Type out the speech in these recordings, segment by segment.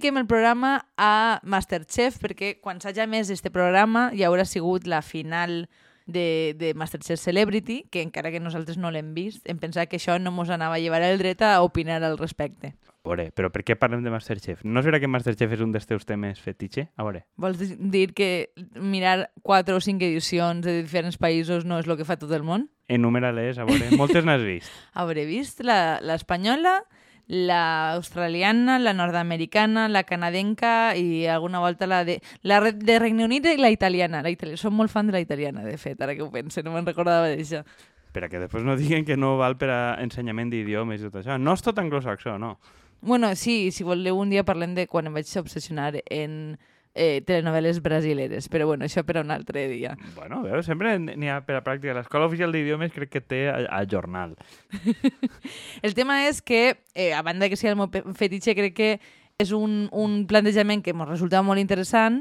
dediquem el programa a Masterchef perquè quan s'haja més este programa hi haurà sigut la final de, de Masterchef Celebrity, que encara que nosaltres no l'hem vist, hem pensat que això no mos anava a llevar el dret a opinar al respecte. A veure, però per què parlem de Masterchef? No serà que Masterchef és un dels teus temes fetitxe? A veure. Vols di- dir que mirar quatre o cinc edicions de diferents països no és el que fa tot el món? Enumera-les, a veure. Moltes n'has vist. Hauré vist la- l'espanyola, la australiana, la nord-americana, la canadenca i alguna volta la de, la de Regne Unit i la italiana. La italiana. Som molt fan de la italiana, de fet, ara que ho pense, no me'n recordava d'això. Per a que després no diguen que no val per a ensenyament d'idiomes i tot això. No és tot anglosaxó, no. Bueno, sí, si voleu un dia parlem de quan em vaig obsessionar en eh, telenovel·les brasileres, però bueno, això per a un altre dia. Bueno, veus, sempre n'hi ha per a pràctica. L'Escola Oficial d'Idiomes crec que té a, a jornal. El tema és que, eh, a banda que sigui el meu fetitxe, crec que és un, un plantejament que ens resulta molt interessant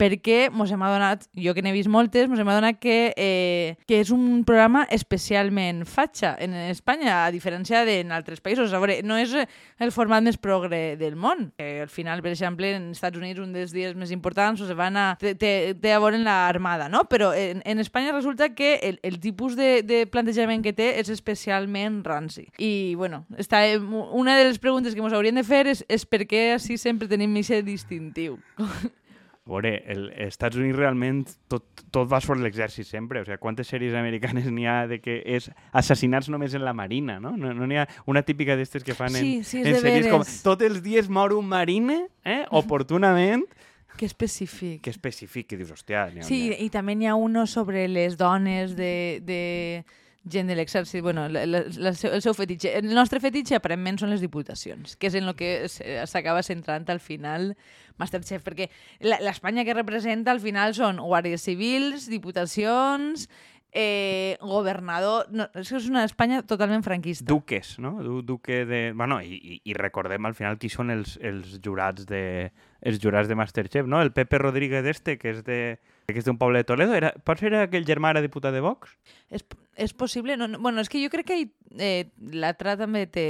perquè mos hem adonat, jo que n'he vist moltes, mos hem adonat que, eh, que és un programa especialment fatxa en Espanya, a diferència d'en altres països. A veure, no és el format més progre del món. Eh, al final, per exemple, en Estats Units un dels dies més importants se van a... té, té, a veure en l'armada, no? Però en, en Espanya resulta que el, el tipus de, de plantejament que té és especialment ranci. I, bueno, està, una de les preguntes que ens hauríem de fer és, és per què així sempre tenim aquest distintiu. Veure, el, els Estats Units realment tot, tot va sobre l'exèrcit sempre. O sigui, quantes sèries americanes n'hi ha de que és assassinats només en la marina, no? No no n'hi ha una típica d'estes que fan en, Sí, sí, en sèries com veres. tots els dies mor un marine, eh? oportunament, Que específic. que específic, que dius, hòstia... ha Sí, i també n'hi ha uno sobre les dones de, de gent de l'exèrcit, bueno, la, la, la, el seu fetitxe. El nostre fetitxe aparentment són les diputacions, que és en el que s- s'acaba centrant al final Masterchef, perquè l'Espanya que representa al final són guàrdies civils, diputacions, eh, governador... No, és que és una Espanya totalment franquista. Duques, no? Du, duque de... Bueno, i, i recordem al final qui són els, els jurats de els jurats de Masterchef, no? El Pepe Rodríguez este, que és de que és d'un poble de Toledo, era, pot ser aquell germà era diputat de Vox? És, és possible? No, no, bueno, és que jo crec que eh, l'altre també té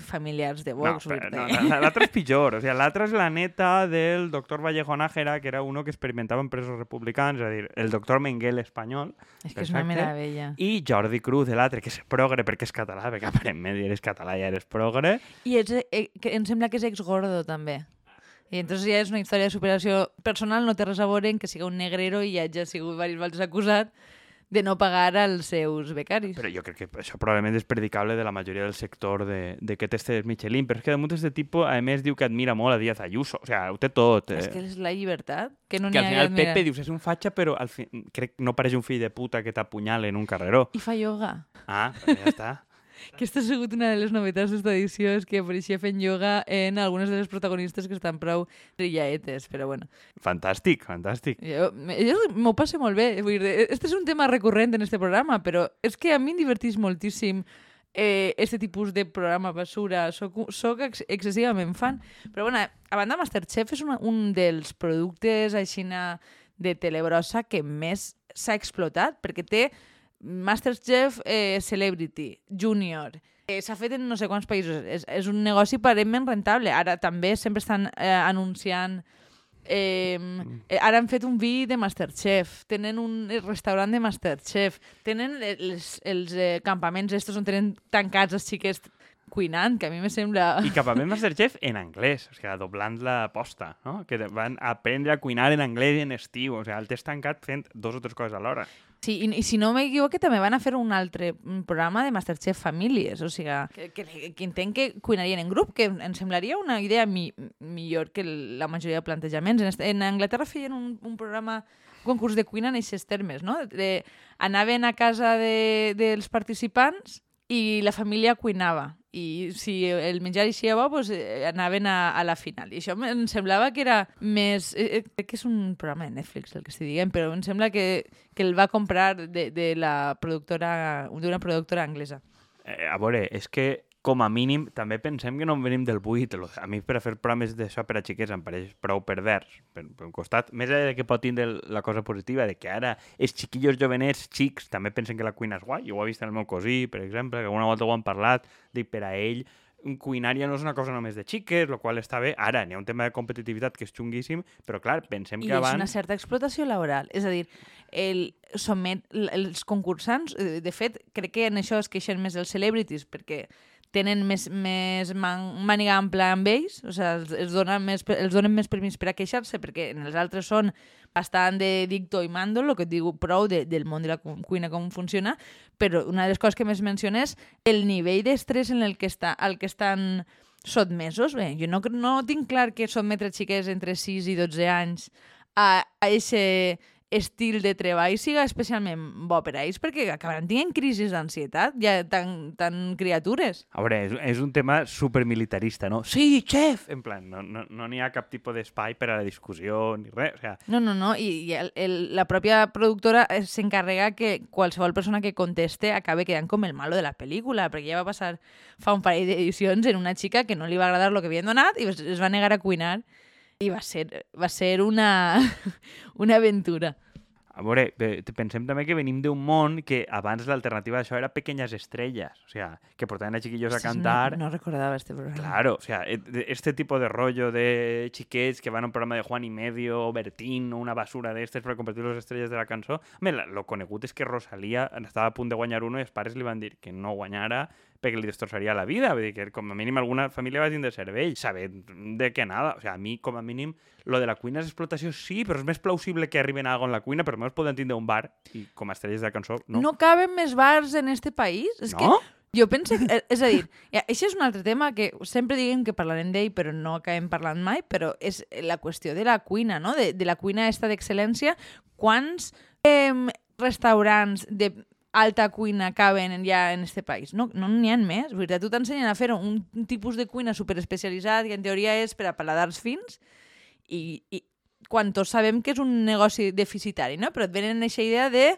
familiars de Vox. no, però, no, no, l'altre és pitjor. O sigui, l'altre és la neta del doctor Vallejo Nájera, que era uno que experimentava en presos republicans, és a dir, el doctor Menguel espanyol, És que és una Perfecte. meravella. i Jordi Cruz, de l'altre, que és progre perquè és català, perquè aparentment eres català i eres progre. I és, eh, que em sembla que és ex-gordo, també. I entonces ja és una història de superació personal, no té res a veure en que siga un negrero i hagi sigut diverses voltes acusat de no pagar als seus becaris. Però jo crec que això probablement és predicable de la majoria del sector de, de que testes Michelin, però és que damunt este tipus, a més, diu que admira molt a Díaz Ayuso. O sigui, ho té tot. És Eh? que és la llibertat, que no que al final. Pepe dius és un fatxa, però al fi... crec no pareix un fill de puta que t'apunyala en un carreró. I fa ioga. Ah, però ja està. Aquesta ha sigut una de les novetats d'esta edició, és que apareixia fent ioga en algunes de les protagonistes que estan prou trillaetes, però bueno. Fantàstic, fantàstic. Jo, jo m'ho passo molt bé. Vull dir, este és un tema recurrent en este programa, però és que a mi em divertís moltíssim eh, este tipus de programa basura. Soc, soc ex excessivament fan. Però bueno, a banda Masterchef és una, un dels productes aixina de telebrossa que més s'ha explotat, perquè té Masterchef eh, Celebrity, Junior, eh, s'ha fet en no sé quants països. És, és un negoci aparentment rentable. Ara també sempre estan eh, anunciant Eh, ara han fet un vi de Masterchef, tenen un restaurant de Masterchef, tenen els, els eh, campaments estos on tenen tancats els xiquets cuinant, que a mi me sembla... I campament Masterchef en anglès, o sigui, doblant la posta, no? Que van aprendre a cuinar en anglès en estiu, o sigui, el test tancat fent dos o tres coses alhora. Sí, i, i si no m'equivoque també van a fer un altre programa de Masterchef Famílies, o sigui, que, que, que entenc que cuinarien en grup, que em semblaria una idea mi, millor que la majoria de plantejaments. En, en Anglaterra feien un, un programa concurs de cuina en aquests termes, no? De, anaven a casa de, dels participants i la família cuinava i si el menjar eixia bo, doncs, eh, anaven a, a la final. I això em semblava que era més... Eh, eh, crec que és un programa de Netflix el que estic dient, però em sembla que, que el va comprar de, de la productora d'una productora anglesa. Eh, a veure, és que com a mínim també pensem que no en venim del buit. A mi per a fer programes d'això per a xiquets em pareix prou pervers. Per, per un costat, més enllà que pot tindre la cosa positiva de que ara els xiquillos jovenets xics també pensen que la cuina és guai. Jo ho he vist en el meu cosí, per exemple, que alguna volta ho han parlat, dic per a ell cuinària no és una cosa només de xiques, el qual està bé. Ara, n'hi ha un tema de competitivitat que és xunguíssim, però clar, pensem I que és abans... una certa explotació laboral. És a dir, el, somet, els concursants, eh, de fet, crec que en això es queixen més els celebrities, perquè tenen més, més man, màniga ampla amb ells, o sigui, els, els, donen més, els donen més permís per a queixar-se, perquè en els altres són bastant de dicto i mando, el que et diu prou de, del món de la cu- cuina, com funciona, però una de les coses que més menciono és el nivell d'estrès en el que, està, al que estan sotmesos. Bé, jo no, no tinc clar que sotmetre xiques entre 6 i 12 anys a, a ese estil de treball siga especialment bo per a ells, perquè acabaran tenint crisis d'ansietat, ja tan, tan criatures. A veure, és, és un tema supermilitarista, no? Sí, chef! En plan, no n'hi no, no ha cap tipus d'espai per a la discussió ni res. O sea, No, no, no, i, i el, el, la pròpia productora eh, s'encarrega que qualsevol persona que conteste acabe quedant com el malo de la pel·lícula, perquè ja va passar fa un parell d'edicions en una xica que no li va agradar el que havien donat i es, es va negar a cuinar i va ser, va ser una, una aventura. A veure, pensem també que venim d'un món que abans l'alternativa d'això era Pequeñas Estrellas, o sea, que portaven a chiquillos a cantar... No, no recordava este programa. Claro, o sea, e- este tipo de rollo de xiquets que van a un programa de Juan y Medio, o Bertín, o una basura d'estes per convertir les estrelles de la cançó... Home, la- lo conegut és que Rosalía estava a punt de guanyar uno i els pares li van dir que no guanyara perquè li destrossaria la vida. Vull dir que com a mínim alguna família va tindre cervell, sabent de què nada. O sea, a mi, com a mínim, lo de la cuina és explotació, sí, però és més plausible que arriben a algo en la cuina, però almenys poden tindre un bar i com a estrelles de cançó, no. No caben més bars en este país? És que No? jo penso que, eh, és a dir, ja, això és un altre tema que sempre diguem que parlarem d'ell, però no acabem parlant mai, però és la qüestió de la cuina, no? De, de la cuina esta d'excel·lència. Quants eh, restaurants de alta cuina caben ja en este país? No n'hi no ha més. Vull dir, tu t'ensenyen a fer un, un tipus de cuina superespecialitzat que en teoria és per a paladars fins i, i quan tots sabem que és un negoci deficitari, no? Però et venen aquesta idea de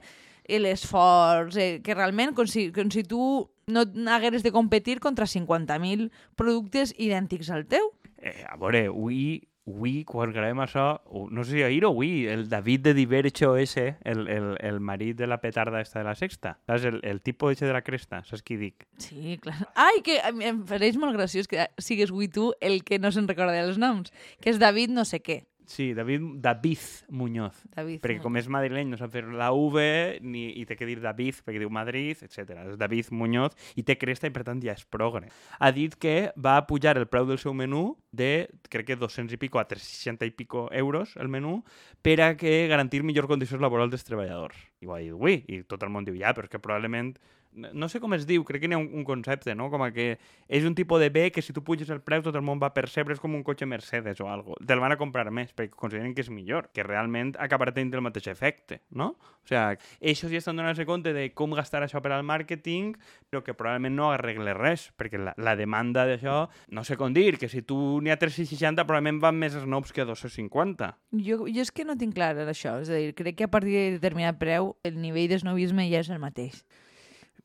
l'esforç, eh, que realment com si, com si tu no hagueres de competir contra 50.000 productes idèntics al teu. Eh, a veure, avui, avui, quan gravem això, no sé si ahir o avui, el David de Divercho ese, el, el, el marit de la petarda esta de la sexta, saps? El, el tipo ese de la cresta, saps qui dic? Sí, clar. Ai, que em fareix molt graciós que sigues avui tu el que no se'n recorda dels noms, que és David no sé què. Sí, David, David Muñoz. David. Perquè com és madrileny no sap fer la V ni, i té que dir David perquè diu Madrid, etc. És David Muñoz i té cresta i per tant ja és progre. Ha dit que va pujar el preu del seu menú de, crec que 200 i pico a 360 i pico euros el menú per a que garantir millor condicions laborals dels treballadors. I ho ha dit, ui, i tot el món diu, ja, però és que probablement no sé com es diu, crec que n'hi ha un, un concepte, no? Com que és un tipus de bé que si tu puges el preu tot el món va percebre, és com un cotxe Mercedes o algo. Te'l van a comprar més perquè consideren que és millor, que realment acabarà tenint el mateix efecte, no? O sigui, això sí estan donant-se compte de com gastar això per al màrqueting, però que probablement no arregle res, perquè la, la demanda d'això, no sé com dir, que si tu n'hi ha 360 probablement van més snobs que a 250. Jo, jo és que no tinc clar això, és a dir, crec que a partir de determinat preu el nivell d'esnovisme ja és el mateix.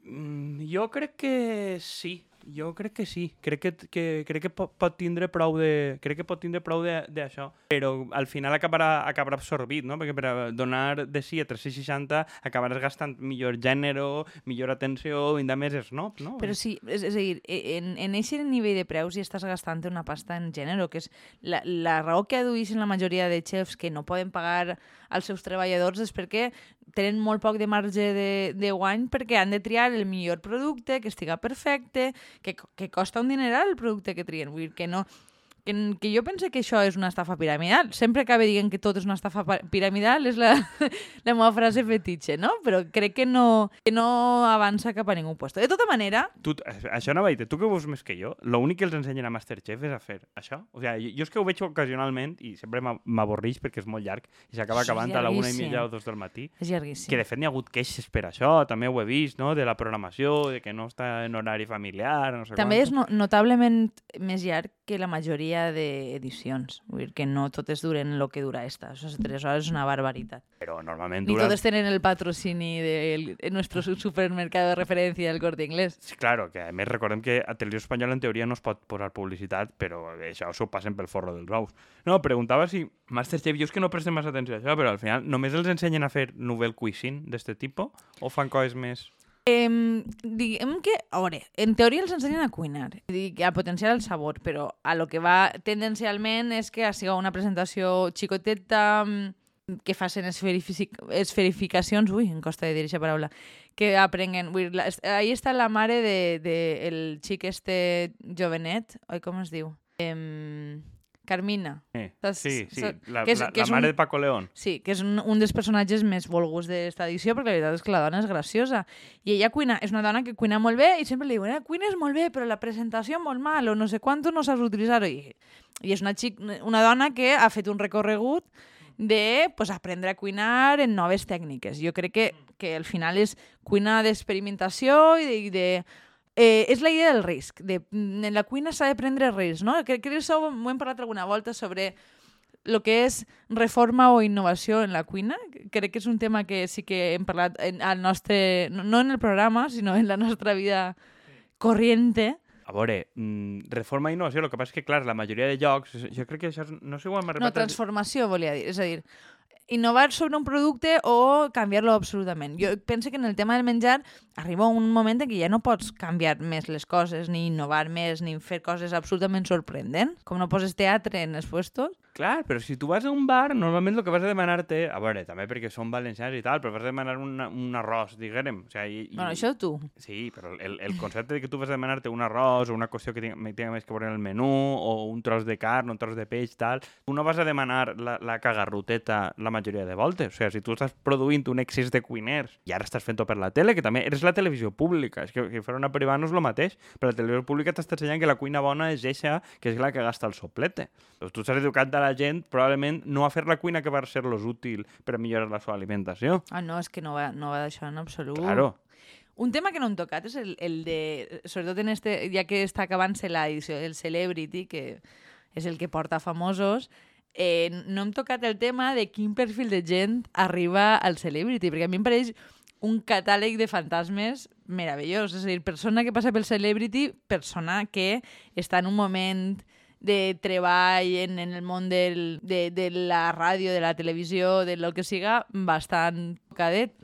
Mm, jo crec que sí. Jo crec que sí. Crec que, que, crec que pot, tindre prou de... Crec que pot tindre prou d'això. Però al final acabarà, acabarà absorbit, no? Perquè per donar de sí a 360 acabaràs gastant millor gènere, millor atenció, vindrà més snob, no? Però sí, és, és a dir, e- en, en aquest nivell de preus ja estàs gastant una pasta en gènere, que és la, la raó que aduïssin la majoria de xefs que no poden pagar als seus treballadors és perquè tenen molt poc de marge de, de guany perquè han de triar el millor producte, que estiga perfecte, que, que costa un dineral el producte que trien. Que no... Que, que jo pense que això és una estafa piramidal. Sempre acabe dient que tot és una estafa piramidal, és la, la meva frase fetitxe, no? Però crec que no, que no avança cap a ningú puesto. De tota manera, Tu, això no va dir, tu que ho veus més que jo, l'únic que els ensenyen a Masterchef és a fer això. O sigui, jo, jo és que ho veig ocasionalment i sempre m'a- m'avorreix perquè és molt llarg i s'acaba És acabant a la una i mitja o dos del matí. és llarguíssim. Que de fet n'hi ha hagut queixes per això, també ho he vist, no? De la programació, de que no està en horari familiar, no sé També és quant. no, notablement més llarg que la majoria d'edicions. Vull dir que no totes duren el que dura esta. Això tres hores és una barbaritat. Però normalment Ni dura... totes tenen el patrocini de nuestro su- supermercado de referència del Corte Inglés. Sí, claro, que a més recordem que a Televisió Espanyola en teoria no es pot posar publicitat, però això s'ho passen pel forro dels ous. No, preguntava si Masterchef, jo és que no prestem massa atenció a això, però al final només els ensenyen a fer novel cuisine d'este tipus o fan coses més... Eh, diguem que, a veure, en teoria els ensenyen a cuinar, a potenciar el sabor, però a lo que va tendencialment és que sigui una presentació xicoteta, mm, que facin esferific esferificacions, ui, em costa de dir aquesta paraula, que aprenguen, dir, la, ahí està la mare de, de el xic este jovenet, oi, com es diu? Eh, Carmina. Eh, Saps? sí, sí, Saps? la, Que és- la, que la és mare un- de Paco León. Sí, que és un, un dels personatges més volguts d'esta edició, perquè la veritat és que la dona és graciosa. I ella cuina, és una dona que cuina molt bé i sempre li diuen, eh, cuines molt bé, però la presentació molt mal, o no sé quantos no saps utilitzar-ho. I, I és una, xic, una dona que ha fet un recorregut de pues, aprendre a cuinar en noves tècniques. Jo crec que, que al final és cuina d'experimentació i de, i de Eh, és la idea del risc. De, mm, en la cuina s'ha de prendre risc, no? Crec que això ho hem parlat alguna volta sobre el que és reforma o innovació en la cuina. Crec que és un tema que sí que hem parlat en, al nostre, no- en el programa, sinó en la nostra vida corriente. A veure, mm, reforma i innovació, el que passa és que, clar, la majoria de llocs, jo crec que això, no sé ho hem No, transformació, volia dir. És a dir, innovar sobre un producte o canviar-lo absolutament. Jo penso que en el tema del menjar arriba un moment en què ja no pots canviar més les coses, ni innovar més, ni fer coses absolutament sorprendents. Com no poses teatre en els puestos. Clar, però si tu vas a un bar, normalment el que vas a demanar-te... A veure, també perquè són valencians i tal, però vas a demanar una, un arròs, diguem. O sigui, i, Bueno, això tu. Sí, però el, el concepte de que tu vas a demanar-te un arròs o una qüestió que tinga, tinga més que veure en el menú o un tros de carn, un tros de peix, tal, tu no vas a demanar la, la cagarroteta la majoria de voltes. O sigui, si tu estàs produint un excés de cuiners i ara estàs fent-ho per la tele, que també eres la televisió pública, és que, que fer una privada no és el mateix, però la televisió pública t'està ensenyant que la cuina bona és eixa, que és la que gasta el soplete. Doncs tu estàs educant a la gent probablement no a fer la cuina que va ser-los útil per millorar la seva alimentació. Ah, no, és que no va, no va d'això en absolut. Claro. Un tema que no hem tocat és el, el de, sobretot en este, ja que està acabant-se l'edició del Celebrity, que és el que porta famosos, eh, no hem tocat el tema de quin perfil de gent arriba al Celebrity, perquè a mi em pareix un catàleg de fantasmes meravellós. És a dir, persona que passa pel Celebrity, persona que està en un moment de treball en, en el món del, de, de la ràdio, de la televisió, de lo que siga, bastant cadet.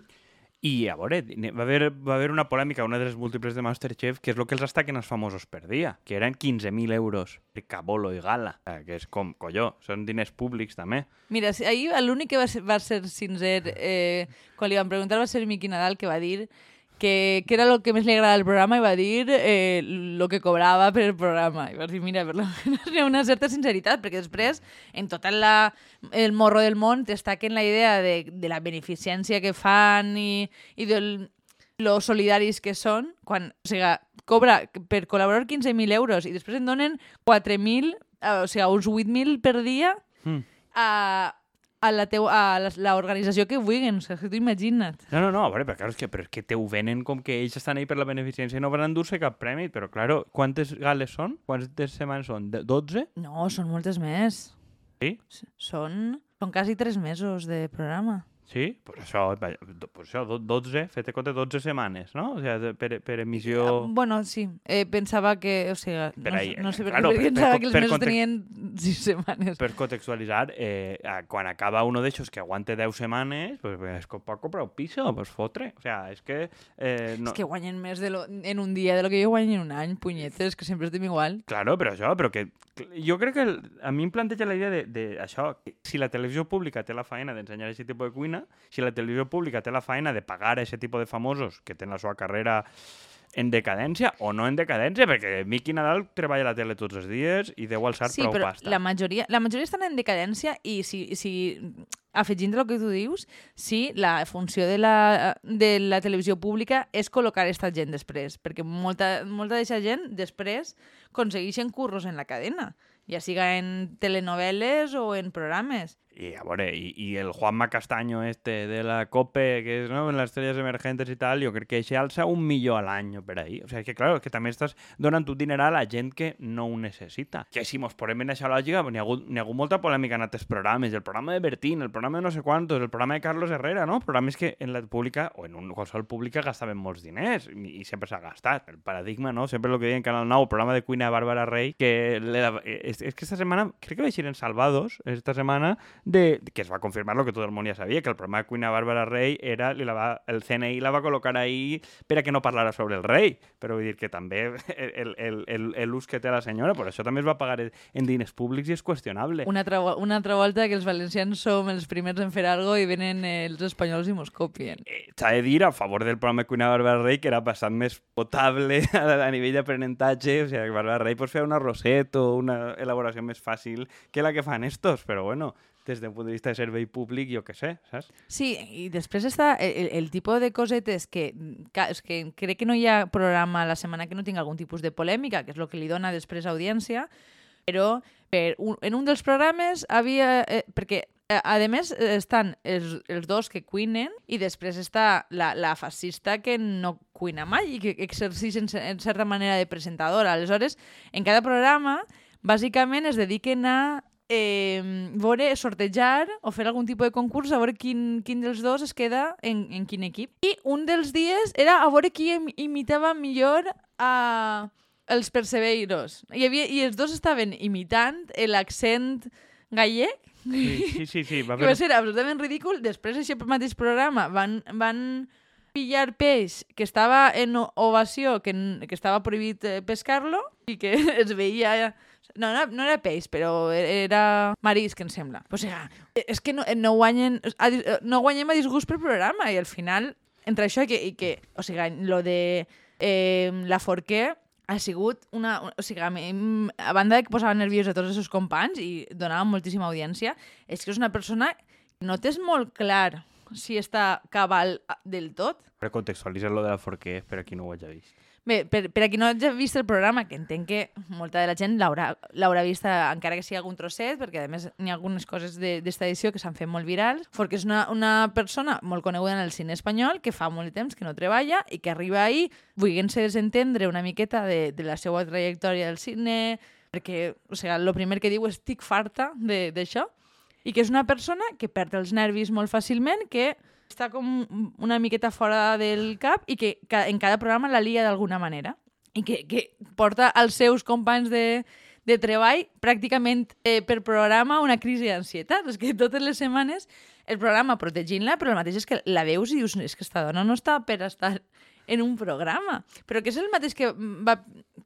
I a veure, va haver, va haver una polèmica, una de les múltiples de Masterchef, que és el que els estaquen els famosos per dia, que eren 15.000 euros per cabolo i gala, que és com, colló, són diners públics també. Mira, ahir l'únic que va ser, va ser sincer eh, quan li van preguntar va ser Miqui Nadal, que va dir que, que era el que més li agrada del programa i va dir eh, lo que cobrava per el programa. I va dir, mira, per lo menos hi ha una certa sinceritat, perquè després, en tot la, el morro del món, destaquen la idea de, de la beneficència que fan i, i del lo solidaris que són, quan, o sigui, cobra per col·laborar 15.000 euros i després en donen 4.000, eh, o sigui, uns 8.000 per dia Mm. a, a la teu, a la- l'organització que vulguin, o sigui, tu imagina't. No, no, no, a veure, però, clar, és que, però és que te ho venen com que ells estan ahí per la beneficència i no van endur-se cap premi, però, claro, quantes gales són? Quantes setmanes són? De- 12? No, són moltes més. Sí? S- Són, són quasi tres mesos de programa. Sí? Pues això, pues això, do- 12, fete compte 12 setmanes, no? O sigui, per, per emissió... Ah, Bueno, sí, eh, pensava que, o sigui, Per no, ahí, no sé per claro, què per- per pensava co- que els per mesos context- tenien sis setmanes. Per contextualitzar, eh, quan acaba uno d'eixos que aguante 10 setmanes, pues, es pot comprar un piso, pues fotre. O sea, és que... Eh, no... És que guanyen més de lo, en un dia de lo que jo guanyo en un any, punyetes, que sempre estem igual. Claro, però això, però que jo crec que el, a mi em planteja la idea de, de això, que si la televisió pública té la feina d'ensenyar aquest tipus de cuina, si la televisió pública té la feina de pagar a aquest tipus de famosos que tenen la seva carrera en decadència o no en decadència, perquè Miqui Nadal treballa a la tele tots els dies i deu alçar Sí, prou però pasta. la majoria, la majoria estan en decadència i si, si afegint el que tu dius, sí, la funció de la, de la televisió pública és col·locar aquesta gent després, perquè molta, molta d'aquesta gent després aconsegueixen curros en la cadena, ja siga en telenovel·les o en programes. I a veure, i, i el Juanma Castaño este de la COPE, que és no, en les estrelles emergentes i tal, jo crec que això alça un milló a l'any per ahí. O sigui, que claro, que també estàs donant un dineral a la gent que no ho necessita. Que si mos posem en aquesta lògica, n'hi ha, hagut, ha hagut molta polèmica en altres programes, el programa de Bertín, el programa de no sé quantos, el programa de Carlos Herrera, no? Programes que en la pública, o en un, qualsevol pública, gastaven molts diners, i, i sempre s'ha gastat. El paradigma, no? Sempre el que deia en Canal 9, el programa de cuina de Bàrbara Rey, que le, és, és que esta setmana, crec que vaig ir en Salvados, esta setmana, de, que es va confirmar lo que tot el món ja sabia, que el programa de Cuina Bàrbara Rey era, li la va, el CNI la va col·locar ahí per a que no parlara sobre el rei. Però vull dir que també l'ús que té la senyora, per això també es va pagar en diners públics i és qüestionable. Una altra, una altra volta que els valencians som els primers en fer algo i venen els espanyols i mos copien. Eh, S'ha de dir a favor del programa de Cuina Bàrbara Rey que era bastant més potable a, a nivell d'aprenentatge, o sigui, que Bàrbara Rey pots fer una roset o una elaboració més fàcil que la que fan estos, però bueno, des d'un punt de vista de servei públic, jo què sé, saps? Sí, i després està el, el tipus de cosetes que, que, és que crec que no hi ha programa la setmana que no tingui algun tipus de polèmica, que és el que li dona després audiència, però per un, en un dels programes havia... Eh, perquè a més, estan els, els dos que cuinen i després està la, la fascista que no cuina mai i que exerceix en, en certa manera de presentadora. Aleshores, en cada programa, bàsicament es dediquen a eh, veure, sortejar o fer algun tipus de concurs a veure quin, quin dels dos es queda en, en quin equip. I un dels dies era a veure qui imitava millor a els Perseveiros. Hi havia, I els dos estaven imitant l'accent gallec Sí, sí, sí. sí va que va ser absolutament ridícul. Després, aquest mateix programa, van, van pillar peix que estava en ovació, que, que estava prohibit eh, pescar-lo, i que es veia... No, no, no era peix, però era marisc, em sembla. O sigui, és que no, no, guanyen, no guanyem a disgust per programa, i al final, entre això i que, i que o sigui, lo de eh, la Forquer ha sigut una... O sigui, a, mi, a banda de que posava nerviós a tots els seus companys i donava moltíssima audiència, és que és una persona que no tens molt clar si està cabal del tot. Per contextualitzar lo de la Forquer, per a qui no ho hagi vist. Bé, per, per a qui no hagi vist el programa, que entenc que molta de la gent l'haurà vist encara que sigui algun trosset, perquè a més n'hi ha algunes coses d'esta de, edició que s'han fet molt virals, perquè és una, una persona molt coneguda en el cine espanyol que fa molt de temps que no treballa i que arriba ahí volguent-se desentendre una miqueta de, de la seva trajectòria del cine, perquè, o sigui, el primer que diu és estic farta d'això, i que és una persona que perd els nervis molt fàcilment, que està com una miqueta fora del cap i que en cada programa la lia d'alguna manera i que, que porta als seus companys de, de treball pràcticament eh, per programa una crisi d'ansietat. És que totes les setmanes el programa protegint-la, però el mateix és que la veus i dius és que esta dona no està per estar en un programa. Però que és el mateix que va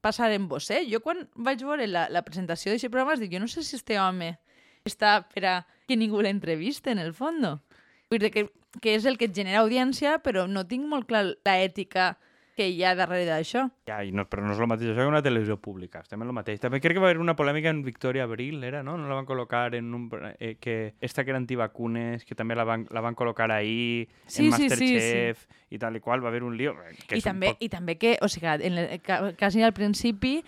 passar en vostè. Jo quan vaig veure la, la presentació d'aquest programa dic, jo no sé si este home està per a que ningú l'entrevista, en el fondo. Vull dir que, que és el que et genera audiència, però no tinc molt clar l'ètica que hi ha darrere d'això. Ja, i no, però no és el mateix això que una televisió pública, estem en el mateix. També crec que va haver una polèmica en Victoria Abril, era, no? No la van col·locar en un... Eh, que esta que era antivacunes, que també la van, la van col·locar ahí, sí, en Masterchef, sí, sí, sí. i tal i qual, va haver un lío. eh, Que I també, un poc... I també que, o sigui, en el, quasi al principi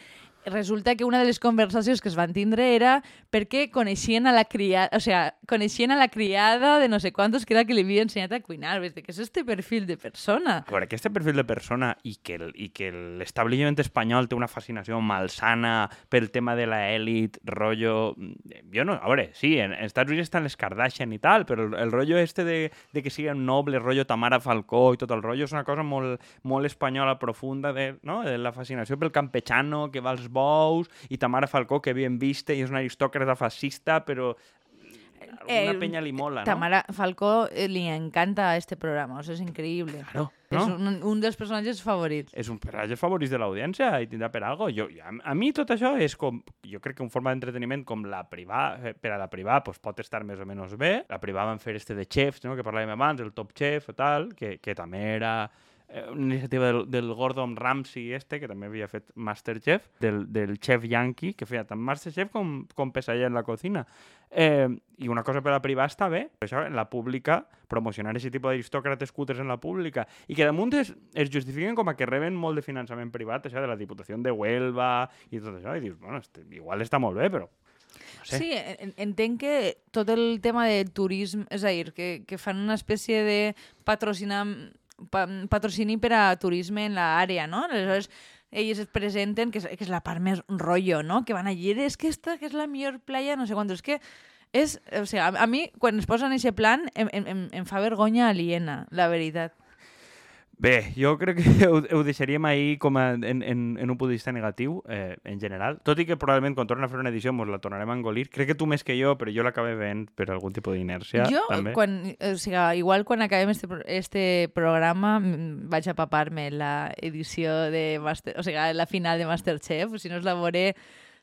resulta que una de les conversacions que es van tindre era perquè coneixien a la criada, o sigui, coneixien a la criada de no sé quantos que era que li havia ensenyat a cuinar. Ves, que és este perfil de persona. A veure, aquest perfil de persona i que el- i que l'establishment espanyol té una fascinació malsana pel tema de la elit, rotllo... Jo no, a veure, sí, en, en Estats Units estan les Kardashian i tal, però el, el rotllo este de, de que siguin nobles, rotllo Tamara Falcó i tot el rotllo, és una cosa molt, molt espanyola profunda de, no? de la fascinació pel campechano que va als bous i Tamara Falcó que bien viste i és una aristòcrata fascista, però alguna Eh, penya li mola, no? Tamara Falcó eh, li encanta este programa, o sigui, és increïble. Claro, És no? un, un dels personatges favorits. és un personatge favorit de l'audiència i tindrà per algo. Jo, a, a mi tot això és com, jo crec que un forma d'entreteniment com la privà, eh, per a la privà pues, pot estar més o menys bé. La privà van fer este de chefs, no? que parlàvem abans, el Top Chef o tal, que, que també era una iniciativa del, del Gordon Ramsay este, que també havia fet Masterchef, del, del chef yankee, que feia tant Masterchef com, com Pesadilla en la cocina. Eh, I una cosa per la privada està bé, però això en la pública, promocionar aquest tipus d'aristòcrates cutres en la pública, i que damunt es, es justifiquen com a que reben molt de finançament privat, això de la Diputació de Huelva i tot això, i dius, bueno, este, igual està molt bé, però no sé. Sí, en- entenc que tot el tema de turisme, és a dir, que, que fan una espècie de patrocinar, pa, patrocini per a turisme en l'àrea, no? Aleshores, ells es presenten, que és, que és la part més rotllo, no? Que van allí, és que esta que és la millor playa, no sé quantos. És que és, o sigui, a, a mi, quan es posen en aquest plan, em, em, em fa vergonya aliena, la veritat. Bé, jo crec que ho, ho deixaríem ahir com a, en, en, en un punt de vista negatiu, eh, en general. Tot i que probablement quan tornen a fer una edició ens la tornarem a engolir. Crec que tu més que jo, però jo l'acabé veient per algun tipus d'inèrcia. jo, també. quan, o sigui, igual quan acabem este, este programa vaig a papar-me la edició de Master, o sigui, la final de Masterchef, si no us la veuré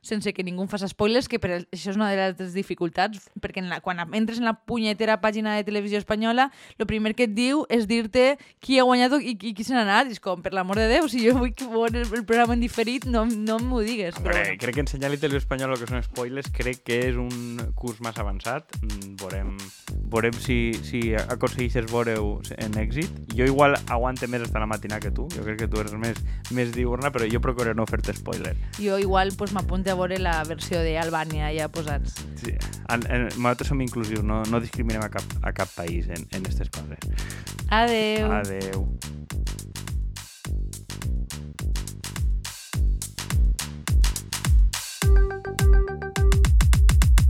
sense que ningú em faci spoilers, que per això és una de les dificultats, perquè en la, quan entres en la punyetera pàgina de televisió espanyola, el primer que et diu és dir-te qui ha guanyat i, i qui se n'ha anat. I és com, per l'amor de Déu, si jo vull que veure el, el programa en diferit, no, no m'ho digues. Hombre, Però, bueno. crec que ensenyar-li televisió espanyola el que són spoilers crec que és un curs massa avançat. Mm, Veurem, veurem si, si aconsegueixes veure-ho en èxit. Jo igual aguante més estar a la matinà que tu. Jo crec que tu eres més, més diurna, però jo procuraré no fer-te spoiler. Jo igual pues, m'apunte a veure la versió d'Albània ja posats. Sí. En, en, nosaltres som inclusius, no, no discriminem a cap, a cap país en, en aquestes coses. Adeu. Adeu.